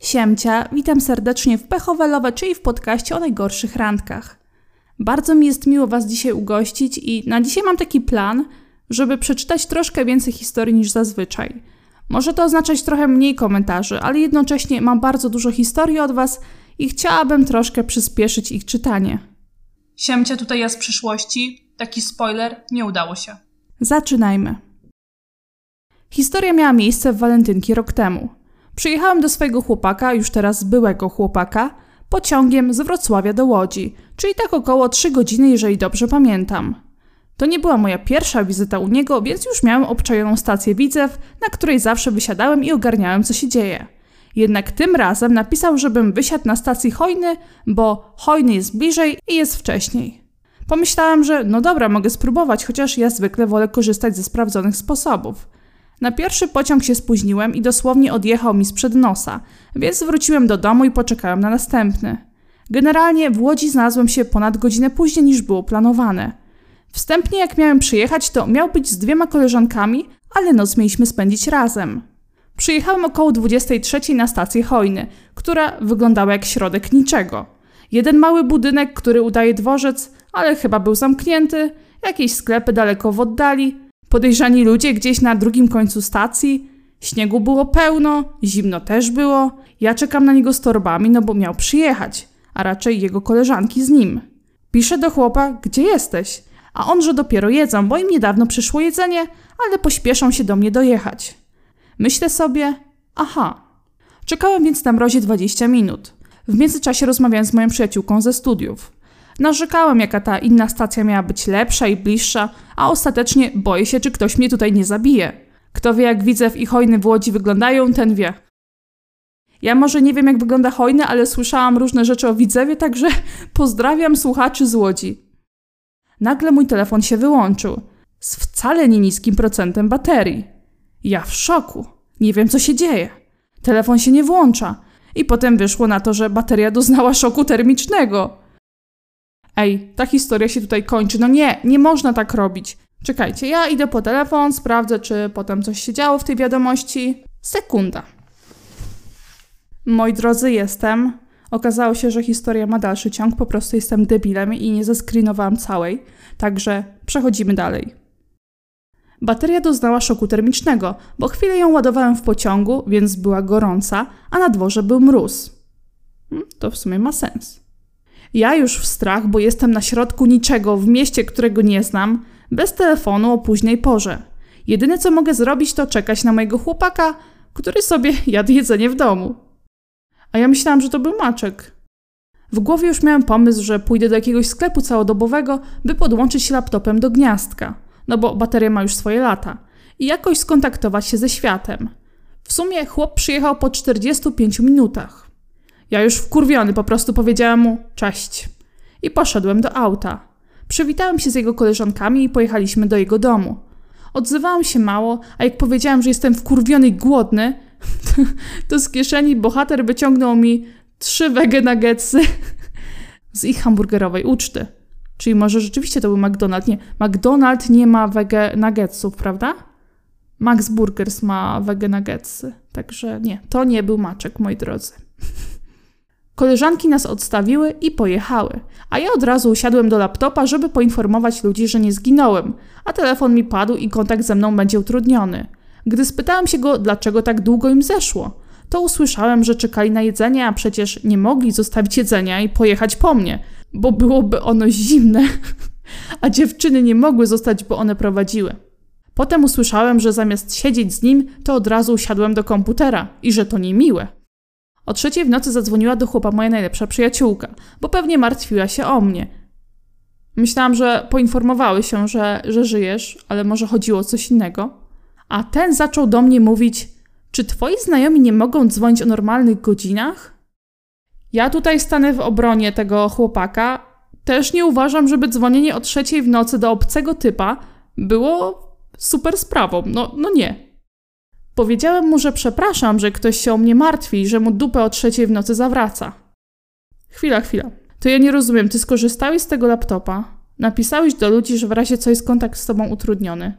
Siemcia, witam serdecznie w Pechowelowe, czyli w podcaście o najgorszych randkach. Bardzo mi jest miło Was dzisiaj ugościć i na dzisiaj mam taki plan, żeby przeczytać troszkę więcej historii niż zazwyczaj. Może to oznaczać trochę mniej komentarzy, ale jednocześnie mam bardzo dużo historii od Was i chciałabym troszkę przyspieszyć ich czytanie. Siemcia tutaj ja z przyszłości. Taki spoiler, nie udało się. Zaczynajmy. Historia miała miejsce w walentynki rok temu. Przyjechałem do swojego chłopaka, już teraz byłego chłopaka, pociągiem z Wrocławia do Łodzi, czyli tak około 3 godziny, jeżeli dobrze pamiętam. To nie była moja pierwsza wizyta u niego, więc już miałem obczajoną stację Widzew, na której zawsze wysiadałem i ogarniałem, co się dzieje. Jednak tym razem napisał, żebym wysiadł na stacji Hojny, bo Hojny jest bliżej i jest wcześniej. Pomyślałem, że no dobra, mogę spróbować, chociaż ja zwykle wolę korzystać ze sprawdzonych sposobów. Na pierwszy pociąg się spóźniłem i dosłownie odjechał mi sprzed nosa, więc wróciłem do domu i poczekałem na następny. Generalnie w Łodzi znalazłem się ponad godzinę później niż było planowane. Wstępnie jak miałem przyjechać, to miał być z dwiema koleżankami, ale noc mieliśmy spędzić razem. Przyjechałem około 23 na stację Hojny, która wyglądała jak środek niczego. Jeden mały budynek, który udaje dworzec, ale chyba był zamknięty, jakieś sklepy daleko w oddali, podejrzani ludzie gdzieś na drugim końcu stacji. Śniegu było pełno, zimno też było. Ja czekam na niego z torbami, no bo miał przyjechać, a raczej jego koleżanki z nim. Piszę do chłopa, gdzie jesteś? A on, że dopiero jedzą, bo im niedawno przyszło jedzenie, ale pośpieszą się do mnie dojechać. Myślę sobie, aha. Czekałem więc na mrozie 20 minut. W międzyczasie rozmawiałem z moją przyjaciółką ze studiów. Narzekałem, jaka ta inna stacja miała być lepsza i bliższa, a ostatecznie boję się, czy ktoś mnie tutaj nie zabije. Kto wie, jak Widzew i Hojny w Łodzi wyglądają, ten wie. Ja może nie wiem, jak wygląda Hojny, ale słyszałam różne rzeczy o Widzewie, także pozdrawiam słuchaczy z Łodzi. Nagle mój telefon się wyłączył. Z wcale nie niskim procentem baterii. Ja w szoku. Nie wiem, co się dzieje. Telefon się nie włącza. I potem wyszło na to, że bateria doznała szoku termicznego. Ej, ta historia się tutaj kończy. No nie, nie można tak robić. Czekajcie, ja idę po telefon, sprawdzę, czy potem coś się działo w tej wiadomości. Sekunda. Moi drodzy, jestem. Okazało się, że historia ma dalszy ciąg, po prostu jestem debilem i nie zeskrinowałam całej, także przechodzimy dalej. Bateria doznała szoku termicznego, bo chwilę ją ładowałem w pociągu, więc była gorąca, a na dworze był mróz. Hmm, to w sumie ma sens. Ja już w strach, bo jestem na środku niczego, w mieście, którego nie znam, bez telefonu o późnej porze. Jedyne co mogę zrobić, to czekać na mojego chłopaka, który sobie jadł jedzenie w domu. A ja myślałam, że to był maczek. W głowie już miałem pomysł, że pójdę do jakiegoś sklepu całodobowego, by podłączyć się laptopem do gniazdka, no bo bateria ma już swoje lata, i jakoś skontaktować się ze światem. W sumie chłop przyjechał po 45 minutach. Ja już wkurwiony po prostu powiedziałem mu cześć i poszedłem do auta. Przywitałem się z jego koleżankami i pojechaliśmy do jego domu. Odzywałam się mało, a jak powiedziałam, że jestem wkurwiony i głodny, to z kieszeni bohater wyciągnął mi trzy wege nuggetsy z ich hamburgerowej uczty. Czyli może rzeczywiście to był McDonald's. Nie, McDonald's nie ma wege nuggetsów, prawda? Max Burgers ma wege nuggetsy. Także nie, to nie był maczek, moi drodzy. Koleżanki nas odstawiły i pojechały, a ja od razu usiadłem do laptopa, żeby poinformować ludzi, że nie zginąłem, a telefon mi padł i kontakt ze mną będzie utrudniony. Gdy spytałem się go, dlaczego tak długo im zeszło, to usłyszałem, że czekali na jedzenie, a przecież nie mogli zostawić jedzenia i pojechać po mnie, bo byłoby ono zimne, a dziewczyny nie mogły zostać, bo one prowadziły. Potem usłyszałem, że zamiast siedzieć z nim, to od razu usiadłem do komputera i że to niemiłe. O trzeciej w nocy zadzwoniła do chłopa moja najlepsza przyjaciółka, bo pewnie martwiła się o mnie. Myślałam, że poinformowały się, że, że żyjesz, ale może chodziło o coś innego. A ten zaczął do mnie mówić: Czy twoi znajomi nie mogą dzwonić o normalnych godzinach? Ja tutaj stanę w obronie tego chłopaka. Też nie uważam, żeby dzwonienie o trzeciej w nocy do obcego typa było super sprawą. No, no nie. Powiedziałem mu, że przepraszam, że ktoś się o mnie martwi i że mu dupę o trzeciej w nocy zawraca. Chwila, chwila. To ja nie rozumiem, ty skorzystałeś z tego laptopa, napisałeś do ludzi, że w razie co jest kontakt z tobą utrudniony.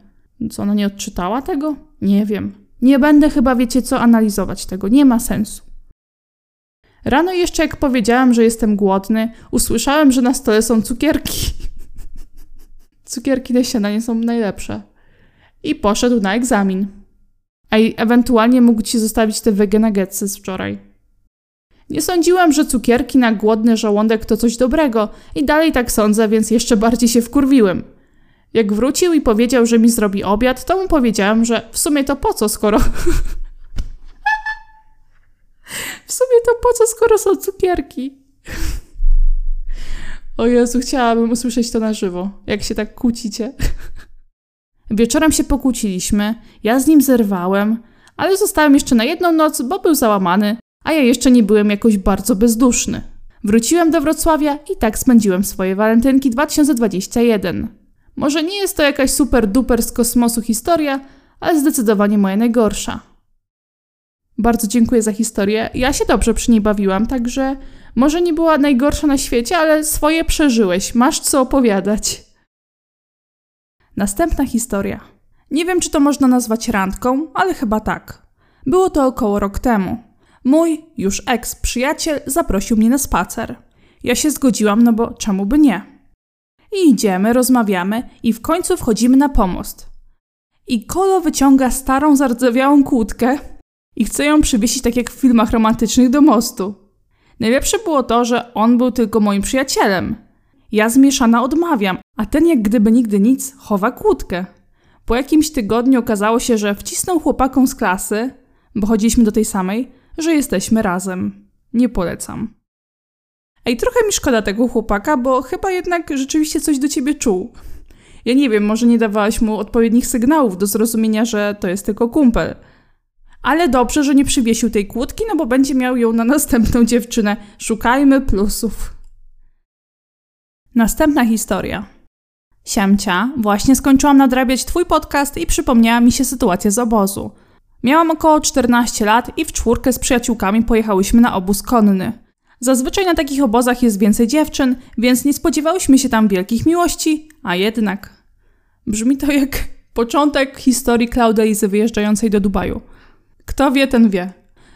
Co, ona nie odczytała tego? Nie wiem. Nie będę chyba, wiecie co, analizować tego. Nie ma sensu. Rano jeszcze jak powiedziałam, że jestem głodny, usłyszałem, że na stole są cukierki. cukierki na śniadanie są najlepsze. I poszedł na egzamin. A ewentualnie mógł ci zostawić te wegenagetsy z wczoraj. Nie sądziłam, że cukierki na głodny żołądek to coś dobrego i dalej tak sądzę, więc jeszcze bardziej się wkurwiłem. Jak wrócił i powiedział, że mi zrobi obiad, to mu powiedziałam, że w sumie to po co, skoro W sumie to po co, skoro są cukierki? O Jezu, chciałabym usłyszeć to na żywo, jak się tak kłócicie. Wieczorem się pokłóciliśmy, ja z nim zerwałem, ale zostałem jeszcze na jedną noc, bo był załamany, a ja jeszcze nie byłem jakoś bardzo bezduszny. Wróciłem do Wrocławia i tak spędziłem swoje walentynki 2021. Może nie jest to jakaś super duper z kosmosu historia, ale zdecydowanie moja najgorsza. Bardzo dziękuję za historię. Ja się dobrze przy niej bawiłam, także może nie była najgorsza na świecie, ale swoje przeżyłeś. Masz co opowiadać. Następna historia. Nie wiem, czy to można nazwać randką, ale chyba tak. Było to około rok temu. Mój, już ex-przyjaciel zaprosił mnie na spacer. Ja się zgodziłam, no bo czemu by nie? I idziemy, rozmawiamy i w końcu wchodzimy na pomost. I Kolo wyciąga starą, zardzewiałą kłódkę i chce ją przywiesić tak jak w filmach romantycznych do mostu. Najlepsze było to, że on był tylko moim przyjacielem. Ja zmieszana odmawiam, a ten jak gdyby nigdy nic chowa kłódkę. Po jakimś tygodniu okazało się, że wcisnął chłopakom z klasy, bo chodziliśmy do tej samej, że jesteśmy razem. Nie polecam. Ej, trochę mi szkoda tego chłopaka, bo chyba jednak rzeczywiście coś do ciebie czuł. Ja nie wiem, może nie dawałaś mu odpowiednich sygnałów do zrozumienia, że to jest tylko kumpel – ale dobrze, że nie przywiesił tej kłódki, no bo będzie miał ją na następną dziewczynę. Szukajmy plusów. Następna historia. Siemcia, właśnie skończyłam nadrabiać twój podcast i przypomniała mi się sytuacja z obozu. Miałam około 14 lat i w czwórkę z przyjaciółkami pojechałyśmy na obóz konny. Zazwyczaj na takich obozach jest więcej dziewczyn, więc nie spodziewałyśmy się tam wielkich miłości, a jednak. Brzmi to jak początek historii Claudelizy wyjeżdżającej do Dubaju. Kto wie, ten wie.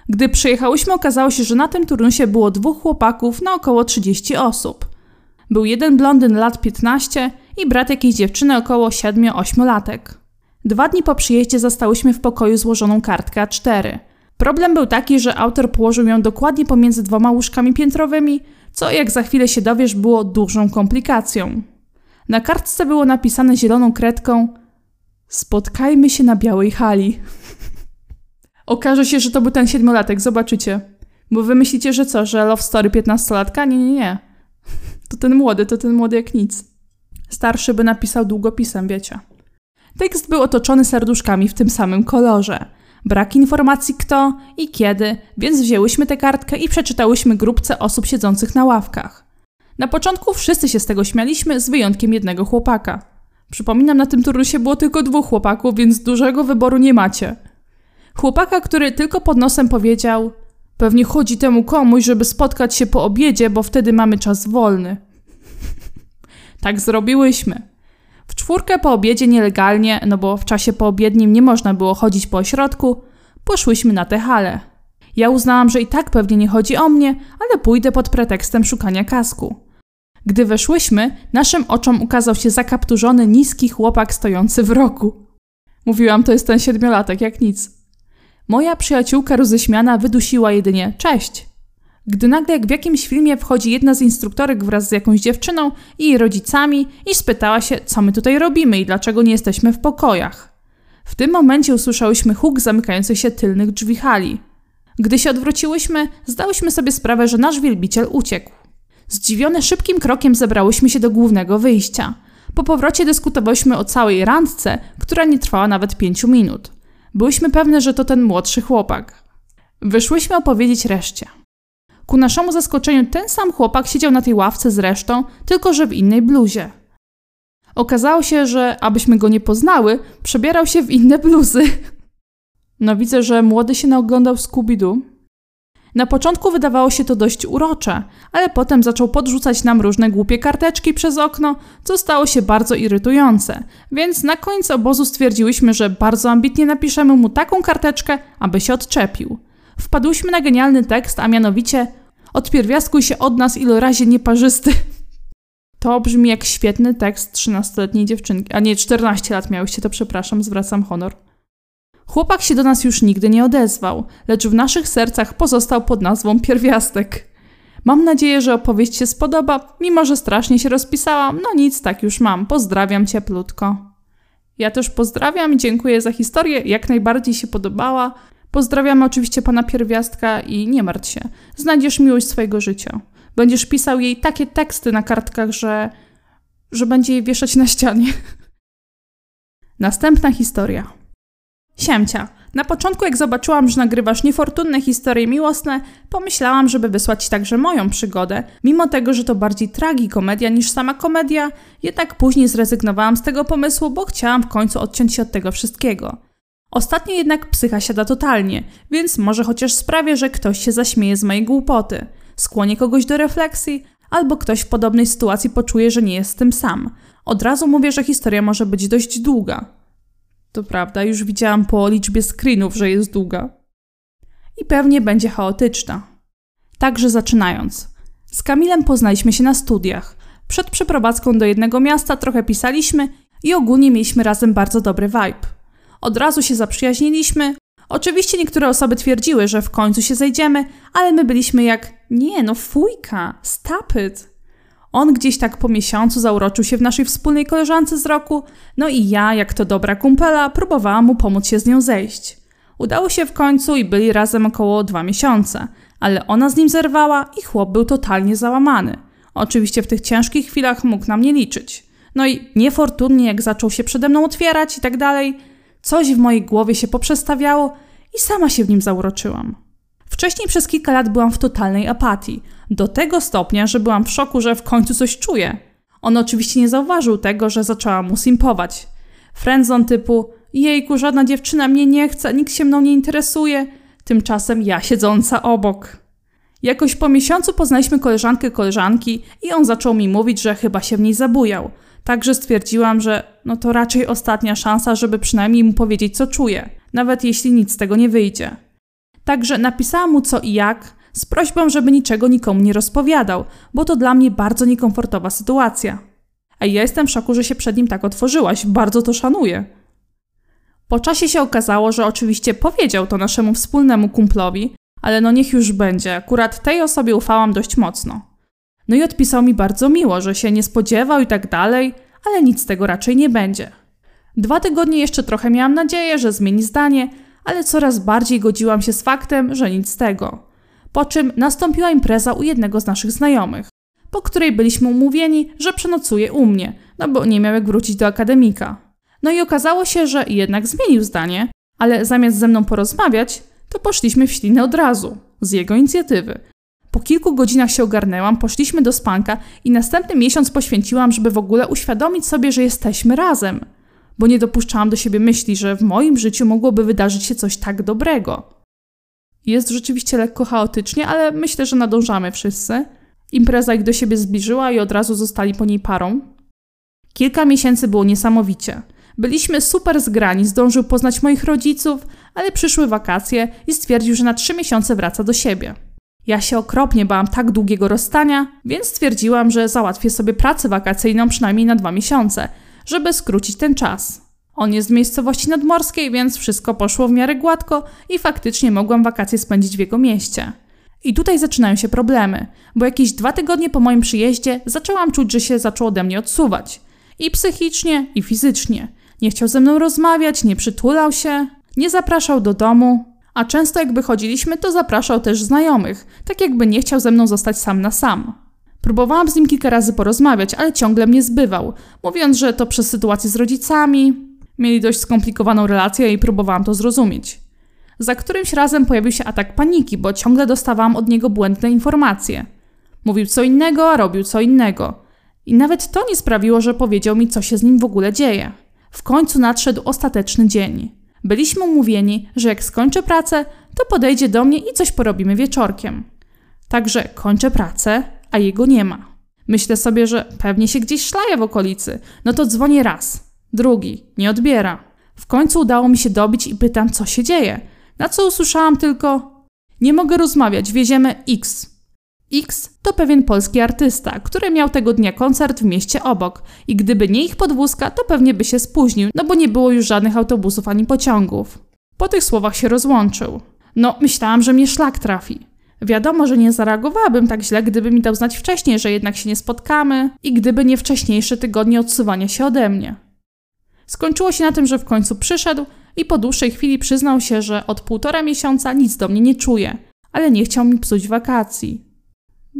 Gdy przyjechałyśmy, okazało się, że na tym turnusie było dwóch chłopaków na około 30 osób. Był jeden blondyn lat 15 i brat jakiejś dziewczyny około 7-8 latek. Dwa dni po przyjeździe zastałyśmy w pokoju złożoną kartkę A4. Problem był taki, że autor położył ją dokładnie pomiędzy dwoma łóżkami piętrowymi, co jak za chwilę się dowiesz było dużą komplikacją. Na kartce było napisane zieloną kredką Spotkajmy się na białej hali. Okaże się, że to był ten siedmiolatek, zobaczycie. Bo wy myślicie, że co, że love story piętnastolatka? Nie, nie, nie. To ten młody, to ten młody jak nic. Starszy by napisał długopisem, wiecie. Tekst był otoczony serduszkami w tym samym kolorze. Brak informacji kto i kiedy, więc wzięłyśmy tę kartkę i przeczytałyśmy grupce osób siedzących na ławkach. Na początku wszyscy się z tego śmialiśmy, z wyjątkiem jednego chłopaka. Przypominam, na tym turnusie było tylko dwóch chłopaków, więc dużego wyboru nie macie. Chłopaka, który tylko pod nosem powiedział: Pewnie chodzi temu komuś, żeby spotkać się po obiedzie, bo wtedy mamy czas wolny. tak zrobiłyśmy. W czwórkę po obiedzie nielegalnie, no bo w czasie poobiednim nie można było chodzić po ośrodku, poszłyśmy na tę halę. Ja uznałam, że i tak pewnie nie chodzi o mnie, ale pójdę pod pretekstem szukania kasku. Gdy weszłyśmy, naszym oczom ukazał się zakapturzony, niski chłopak stojący w roku. Mówiłam, to jest ten siedmiolatek, jak nic. Moja przyjaciółka roześmiana wydusiła jedynie cześć. Gdy nagle jak w jakimś filmie wchodzi jedna z instruktorek wraz z jakąś dziewczyną i jej rodzicami i spytała się, co my tutaj robimy i dlaczego nie jesteśmy w pokojach. W tym momencie usłyszałyśmy huk zamykających się tylnych drzwi hali. Gdy się odwróciłyśmy, zdałyśmy sobie sprawę, że nasz wielbiciel uciekł. Zdziwione szybkim krokiem zebrałyśmy się do głównego wyjścia. Po powrocie dyskutowałyśmy o całej randce, która nie trwała nawet pięciu minut. Byłyśmy pewne, że to ten młodszy chłopak. Wyszłyśmy opowiedzieć reszcie. Ku naszemu zaskoczeniu ten sam chłopak siedział na tej ławce z resztą, tylko że w innej bluzie. Okazało się, że abyśmy go nie poznały, przebierał się w inne bluzy. No widzę, że młody się naoglądał Scooby-Doo. Na początku wydawało się to dość urocze, ale potem zaczął podrzucać nam różne głupie karteczki przez okno, co stało się bardzo irytujące, więc na końcu obozu stwierdziłyśmy, że bardzo ambitnie napiszemy mu taką karteczkę, aby się odczepił. Wpadłyśmy na genialny tekst, a mianowicie Odpierwiastkuj się od nas, ilorazie nieparzysty. To brzmi jak świetny tekst 13-letniej dziewczynki. A nie, 14 lat miałyście, to przepraszam, zwracam honor. Chłopak się do nas już nigdy nie odezwał, lecz w naszych sercach pozostał pod nazwą Pierwiastek. Mam nadzieję, że opowieść się spodoba, mimo że strasznie się rozpisałam. No nic, tak już mam. Pozdrawiam cieplutko. Ja też pozdrawiam i dziękuję za historię. Jak najbardziej się podobała. Pozdrawiamy oczywiście pana pierwiastka i nie martw się. Znajdziesz miłość swojego życia. Będziesz pisał jej takie teksty na kartkach, że, że będzie je wieszać na ścianie. Następna historia. Siemcia. Na początku, jak zobaczyłam, że nagrywasz niefortunne historie miłosne, pomyślałam, żeby wysłać także moją przygodę. Mimo tego, że to bardziej tragikomedia niż sama komedia, jednak później zrezygnowałam z tego pomysłu, bo chciałam w końcu odciąć się od tego wszystkiego. Ostatnio jednak psycha siada totalnie, więc może chociaż sprawię, że ktoś się zaśmieje z mojej głupoty, skłonię kogoś do refleksji, albo ktoś w podobnej sytuacji poczuje, że nie jest tym sam. Od razu mówię, że historia może być dość długa. To prawda, już widziałam po liczbie screenów, że jest długa. I pewnie będzie chaotyczna. Także zaczynając. Z Kamilem poznaliśmy się na studiach. Przed przeprowadzką do jednego miasta trochę pisaliśmy i ogólnie mieliśmy razem bardzo dobry vibe. Od razu się zaprzyjaźniliśmy. Oczywiście niektóre osoby twierdziły, że w końcu się zejdziemy, ale my byliśmy jak nie, no fujka, stop it. On gdzieś tak po miesiącu zauroczył się w naszej wspólnej koleżance z roku, no i ja, jak to dobra kumpela, próbowałam mu pomóc się z nią zejść. Udało się w końcu i byli razem około dwa miesiące, ale ona z nim zerwała i chłop był totalnie załamany. Oczywiście w tych ciężkich chwilach mógł na mnie liczyć. No i niefortunnie, jak zaczął się przede mną otwierać i tak dalej, coś w mojej głowie się poprzestawiało i sama się w nim zauroczyłam. Wcześniej przez kilka lat byłam w totalnej apatii, do tego stopnia, że byłam w szoku, że w końcu coś czuję. On oczywiście nie zauważył tego, że zaczęłam mu simpować. Friendzone typu jejku, żadna dziewczyna mnie nie chce, nikt się mną nie interesuje, tymczasem ja siedząca obok. Jakoś po miesiącu poznaliśmy koleżankę koleżanki i on zaczął mi mówić, że chyba się w niej zabujał. Także stwierdziłam, że no to raczej ostatnia szansa, żeby przynajmniej mu powiedzieć, co czuję, nawet jeśli nic z tego nie wyjdzie. Także napisałam mu co i jak, z prośbą, żeby niczego nikomu nie rozpowiadał, bo to dla mnie bardzo niekomfortowa sytuacja. A ja jestem w szoku, że się przed nim tak otworzyłaś, bardzo to szanuję. Po czasie się okazało, że oczywiście powiedział to naszemu wspólnemu kumplowi, ale no niech już będzie, akurat tej osobie ufałam dość mocno. No i odpisał mi bardzo miło, że się nie spodziewał i tak dalej, ale nic z tego raczej nie będzie. Dwa tygodnie jeszcze trochę miałam nadzieję, że zmieni zdanie, ale coraz bardziej godziłam się z faktem, że nic z tego. Po czym nastąpiła impreza u jednego z naszych znajomych, po której byliśmy umówieni, że przenocuje u mnie, no bo nie miał jak wrócić do akademika. No i okazało się, że jednak zmienił zdanie, ale zamiast ze mną porozmawiać, to poszliśmy w ślinę od razu, z jego inicjatywy. Po kilku godzinach się ogarnęłam, poszliśmy do spanka i następny miesiąc poświęciłam, żeby w ogóle uświadomić sobie, że jesteśmy razem bo nie dopuszczałam do siebie myśli, że w moim życiu mogłoby wydarzyć się coś tak dobrego. Jest rzeczywiście lekko chaotycznie, ale myślę, że nadążamy wszyscy. Impreza ich do siebie zbliżyła i od razu zostali po niej parą. Kilka miesięcy było niesamowicie. Byliśmy super zgrani, zdążył poznać moich rodziców, ale przyszły wakacje i stwierdził, że na trzy miesiące wraca do siebie. Ja się okropnie bałam tak długiego rozstania, więc stwierdziłam, że załatwię sobie pracę wakacyjną przynajmniej na dwa miesiące – żeby skrócić ten czas. On jest z miejscowości nadmorskiej, więc wszystko poszło w miarę gładko i faktycznie mogłam wakacje spędzić w jego mieście. I tutaj zaczynają się problemy, bo jakieś dwa tygodnie po moim przyjeździe zaczęłam czuć, że się zaczął ode mnie odsuwać. I psychicznie, i fizycznie. Nie chciał ze mną rozmawiać, nie przytulał się, nie zapraszał do domu, a często jak wychodziliśmy, to zapraszał też znajomych, tak jakby nie chciał ze mną zostać sam na sam. Próbowałam z nim kilka razy porozmawiać, ale ciągle mnie zbywał, mówiąc, że to przez sytuację z rodzicami. Mieli dość skomplikowaną relację i próbowałam to zrozumieć. Za którymś razem pojawił się atak paniki, bo ciągle dostawałam od niego błędne informacje. Mówił co innego, a robił co innego. I nawet to nie sprawiło, że powiedział mi, co się z nim w ogóle dzieje. W końcu nadszedł ostateczny dzień. Byliśmy umówieni, że jak skończę pracę, to podejdzie do mnie i coś porobimy wieczorkiem. Także kończę pracę, a jego nie ma. Myślę sobie, że pewnie się gdzieś szlaje w okolicy. No to dzwonię raz, drugi, nie odbiera. W końcu udało mi się dobić i pytam, co się dzieje. Na co usłyszałam tylko: Nie mogę rozmawiać, wieziemy X. X to pewien polski artysta, który miał tego dnia koncert w mieście obok i gdyby nie ich podwózka, to pewnie by się spóźnił, no bo nie było już żadnych autobusów ani pociągów. Po tych słowach się rozłączył. No, myślałam, że mnie szlak trafi. Wiadomo, że nie zareagowałabym tak źle, gdyby mi dał znać wcześniej, że jednak się nie spotkamy i gdyby nie wcześniejsze tygodnie odsuwania się ode mnie. Skończyło się na tym, że w końcu przyszedł i po dłuższej chwili przyznał się, że od półtora miesiąca nic do mnie nie czuje, ale nie chciał mi psuć wakacji.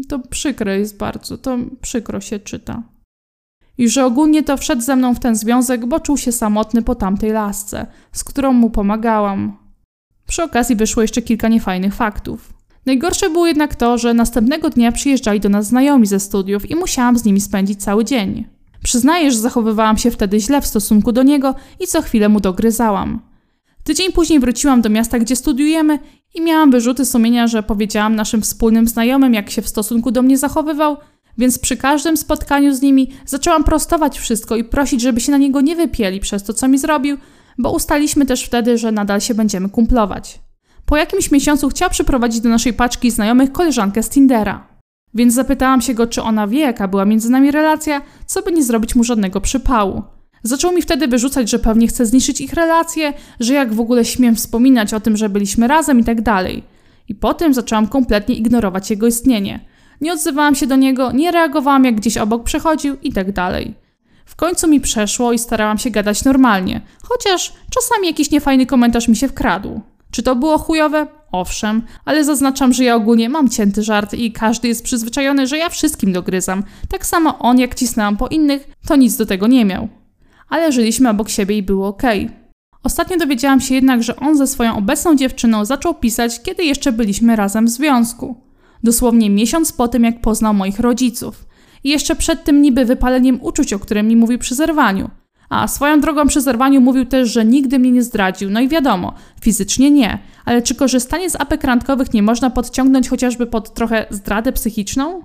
To przykre jest bardzo, to przykro się czyta. I że ogólnie to wszedł ze mną w ten związek, bo czuł się samotny po tamtej lasce, z którą mu pomagałam. Przy okazji wyszło jeszcze kilka niefajnych faktów. Najgorsze było jednak to, że następnego dnia przyjeżdżali do nas znajomi ze studiów i musiałam z nimi spędzić cały dzień. Przyznaję, że zachowywałam się wtedy źle w stosunku do niego i co chwilę mu dogryzałam. Tydzień później wróciłam do miasta, gdzie studiujemy i miałam wyrzuty sumienia, że powiedziałam naszym wspólnym znajomym, jak się w stosunku do mnie zachowywał, więc przy każdym spotkaniu z nimi zaczęłam prostować wszystko i prosić, żeby się na niego nie wypieli przez to, co mi zrobił, bo ustaliśmy też wtedy, że nadal się będziemy kumplować. Po jakimś miesiącu chciał przyprowadzić do naszej paczki znajomych koleżankę z Tindera. Więc zapytałam się go, czy ona wie, jaka była między nami relacja, co by nie zrobić mu żadnego przypału. Zaczął mi wtedy wyrzucać, że pewnie chce zniszczyć ich relacje, że jak w ogóle śmiem wspominać o tym, że byliśmy razem i tak dalej. I potem zaczęłam kompletnie ignorować jego istnienie. Nie odzywałam się do niego, nie reagowałam jak gdzieś obok przechodził i tak dalej. W końcu mi przeszło i starałam się gadać normalnie, chociaż czasami jakiś niefajny komentarz mi się wkradł. Czy to było chujowe? Owszem, ale zaznaczam, że ja ogólnie mam cięty żart i każdy jest przyzwyczajony, że ja wszystkim dogryzam. Tak samo on, jak cisnęłam po innych, to nic do tego nie miał. Ale żyliśmy obok siebie i było ok. Ostatnio dowiedziałam się jednak, że on ze swoją obecną dziewczyną zaczął pisać, kiedy jeszcze byliśmy razem w związku. Dosłownie miesiąc po tym, jak poznał moich rodziców. I jeszcze przed tym niby wypaleniem uczuć, o którym mi mówił przy zerwaniu. A swoją drogą przy zerwaniu mówił też, że nigdy mnie nie zdradził. No i wiadomo, fizycznie nie. Ale czy korzystanie z apek randkowych nie można podciągnąć chociażby pod trochę zdradę psychiczną?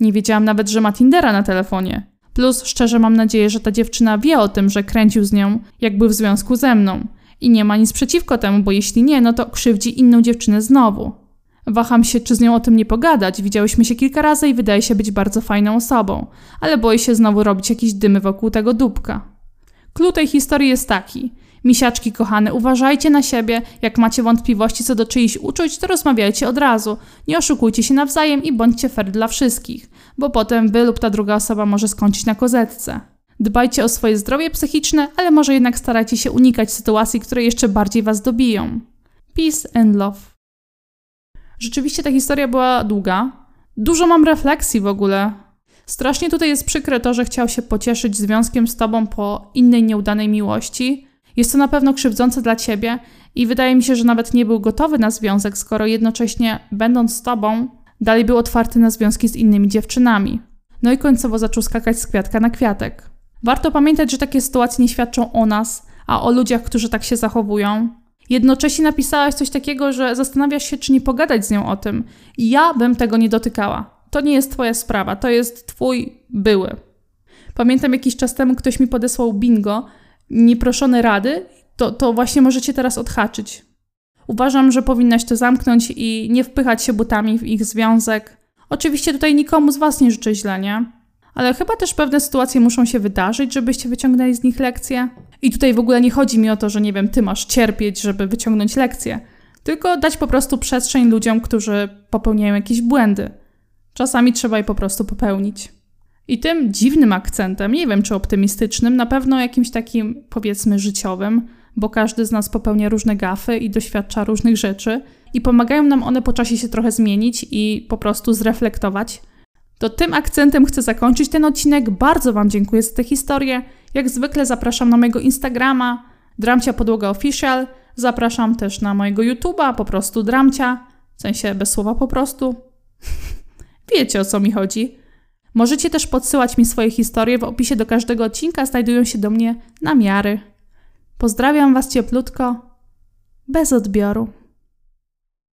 Nie wiedziałam nawet, że ma Tindera na telefonie. Plus, szczerze mam nadzieję, że ta dziewczyna wie o tym, że kręcił z nią, jakby w związku ze mną. I nie ma nic przeciwko temu, bo jeśli nie, no to krzywdzi inną dziewczynę znowu. Waham się, czy z nią o tym nie pogadać. Widziałyśmy się kilka razy i wydaje się być bardzo fajną osobą, ale boję się znowu robić jakieś dymy wokół tego dupka. Klucz tej historii jest taki. Misiaczki kochane, uważajcie na siebie. Jak macie wątpliwości co do czyichś uczuć, to rozmawiajcie od razu. Nie oszukujcie się nawzajem i bądźcie fair dla wszystkich, bo potem wy lub ta druga osoba może skończyć na kozetce. Dbajcie o swoje zdrowie psychiczne, ale może jednak starajcie się unikać sytuacji, które jeszcze bardziej was dobiją. Peace and love. Rzeczywiście ta historia była długa. Dużo mam refleksji w ogóle Strasznie tutaj jest przykre to, że chciał się pocieszyć związkiem z tobą po innej nieudanej miłości. Jest to na pewno krzywdzące dla ciebie i wydaje mi się, że nawet nie był gotowy na związek, skoro jednocześnie, będąc z tobą, dalej był otwarty na związki z innymi dziewczynami. No i końcowo zaczął skakać z kwiatka na kwiatek. Warto pamiętać, że takie sytuacje nie świadczą o nas, a o ludziach, którzy tak się zachowują. Jednocześnie napisałaś coś takiego, że zastanawiasz się, czy nie pogadać z nią o tym. Ja bym tego nie dotykała to nie jest Twoja sprawa, to jest Twój były. Pamiętam jakiś czas temu ktoś mi podesłał bingo, nieproszone rady, to, to właśnie możecie teraz odhaczyć. Uważam, że powinnaś to zamknąć i nie wpychać się butami w ich związek. Oczywiście tutaj nikomu z Was nie życzę źle, nie? Ale chyba też pewne sytuacje muszą się wydarzyć, żebyście wyciągnęli z nich lekcje. I tutaj w ogóle nie chodzi mi o to, że nie wiem, ty masz cierpieć, żeby wyciągnąć lekcje, tylko dać po prostu przestrzeń ludziom, którzy popełniają jakieś błędy. Czasami trzeba je po prostu popełnić. I tym dziwnym akcentem, nie wiem czy optymistycznym, na pewno jakimś takim powiedzmy życiowym, bo każdy z nas popełnia różne gafy i doświadcza różnych rzeczy, i pomagają nam one po czasie się trochę zmienić i po prostu zreflektować. To tym akcentem chcę zakończyć ten odcinek. Bardzo Wam dziękuję za tę historię. Jak zwykle zapraszam na mojego Instagrama, Dramcia Podłoga Official. Zapraszam też na mojego YouTube'a, po prostu Dramcia, w sensie bez słowa po prostu. Wiecie o co mi chodzi. Możecie też podsyłać mi swoje historie. W opisie do każdego odcinka znajdują się do mnie namiary. Pozdrawiam Was cieplutko, bez odbioru.